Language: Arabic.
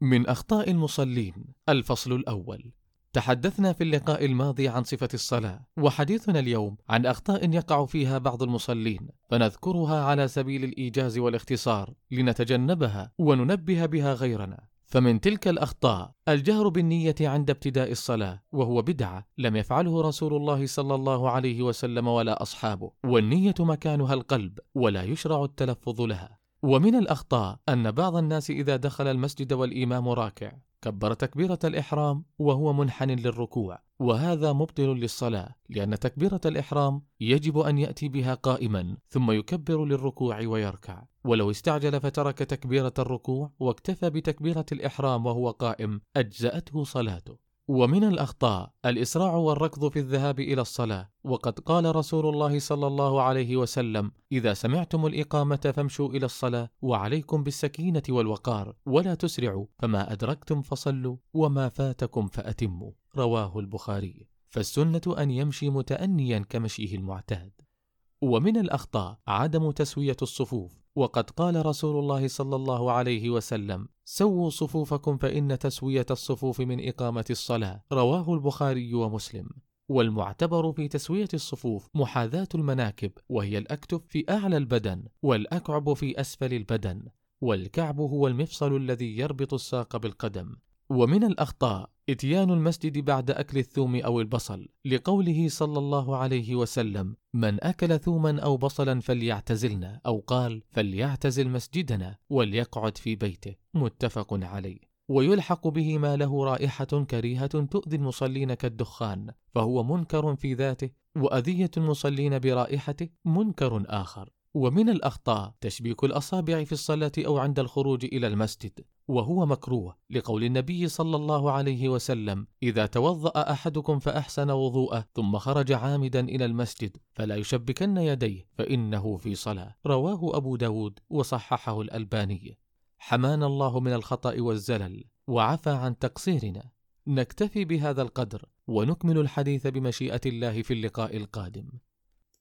من أخطاء المصلين. الفصل الأول. تحدثنا في اللقاء الماضي عن صفة الصلاة وحديثنا اليوم عن أخطاء يقع فيها بعض المصلين فنذكرها على سبيل الإيجاز والاختصار لنتجنبها وننبه بها غيرنا. فمن تلك الأخطاء الجهر بالنية عند ابتداء الصلاة وهو بدعة لم يفعله رسول الله صلى الله عليه وسلم ولا أصحابه والنية مكانها القلب ولا يشرع التلفظ لها. ومن الأخطاء أن بعض الناس إذا دخل المسجد والإمام راكع كبر تكبيرة الإحرام وهو منحن للركوع وهذا مبطل للصلاة لأن تكبيرة الإحرام يجب أن يأتي بها قائما ثم يكبر للركوع ويركع. ولو استعجل فترك تكبيرة الركوع واكتفى بتكبيرة الإحرام وهو قائم أجزأته صلاته. ومن الأخطاء الإسراع والركض في الذهاب إلى الصلاة. وقد قال رسول الله صلى الله عليه وسلم إذا سمعتم الإقامة فامشوا إلى الصلاة وعليكم بالسكينة والوقار ولا تسرعوا فما أدركتم فصلوا وما فاتكم فأتموا. رواه البخاري. فالسنة أن يمشي متأنيا كمشيه المعتاد. ومن الأخطاء عدم تسوية الصفوف. وقد قال رسول الله صلى الله عليه وسلم سووا صفوفكم فإن تسوية الصفوف من إقامة الصلاة. رواه البخاري ومسلم. والمعتبر في تسوية الصفوف محاذاة المناكب وهي الأكتف في أعلى البدن والأكعب في أسفل البدن والكعب هو المفصل الذي يربط الساق بالقدم. ومن الأخطاء إتيان المسجد بعد أكل الثوم أو البصل لقوله صلى الله عليه وسلم من أكل ثوما أو بصلا فليعتزلنا أو قال فليعتزل مسجدنا وليقعد في بيته متفق عليه. ويلحق به ما له رائحة كريهة تؤذي المصلين كالدخان فهو منكر في ذاته وأذية المصلين برائحته منكر آخر. ومن الأخطاء تشبيك الأصابع في الصلاة أو عند الخروج إلى المسجد وهو مكروه لقول النبي صلى الله عليه وسلم إذا توضأ أحدكم فأحسن وضوءه ثم خرج عامدا إلى المسجد فلا يشبكن يديه فإنه في صلاة. رواه أبو داود وصححه الألباني. حمانا الله من الخطأ والزلل وعفى عن تقصيرنا. نكتفي بهذا القدر ونكمل الحديث بمشيئة الله في اللقاء القادم.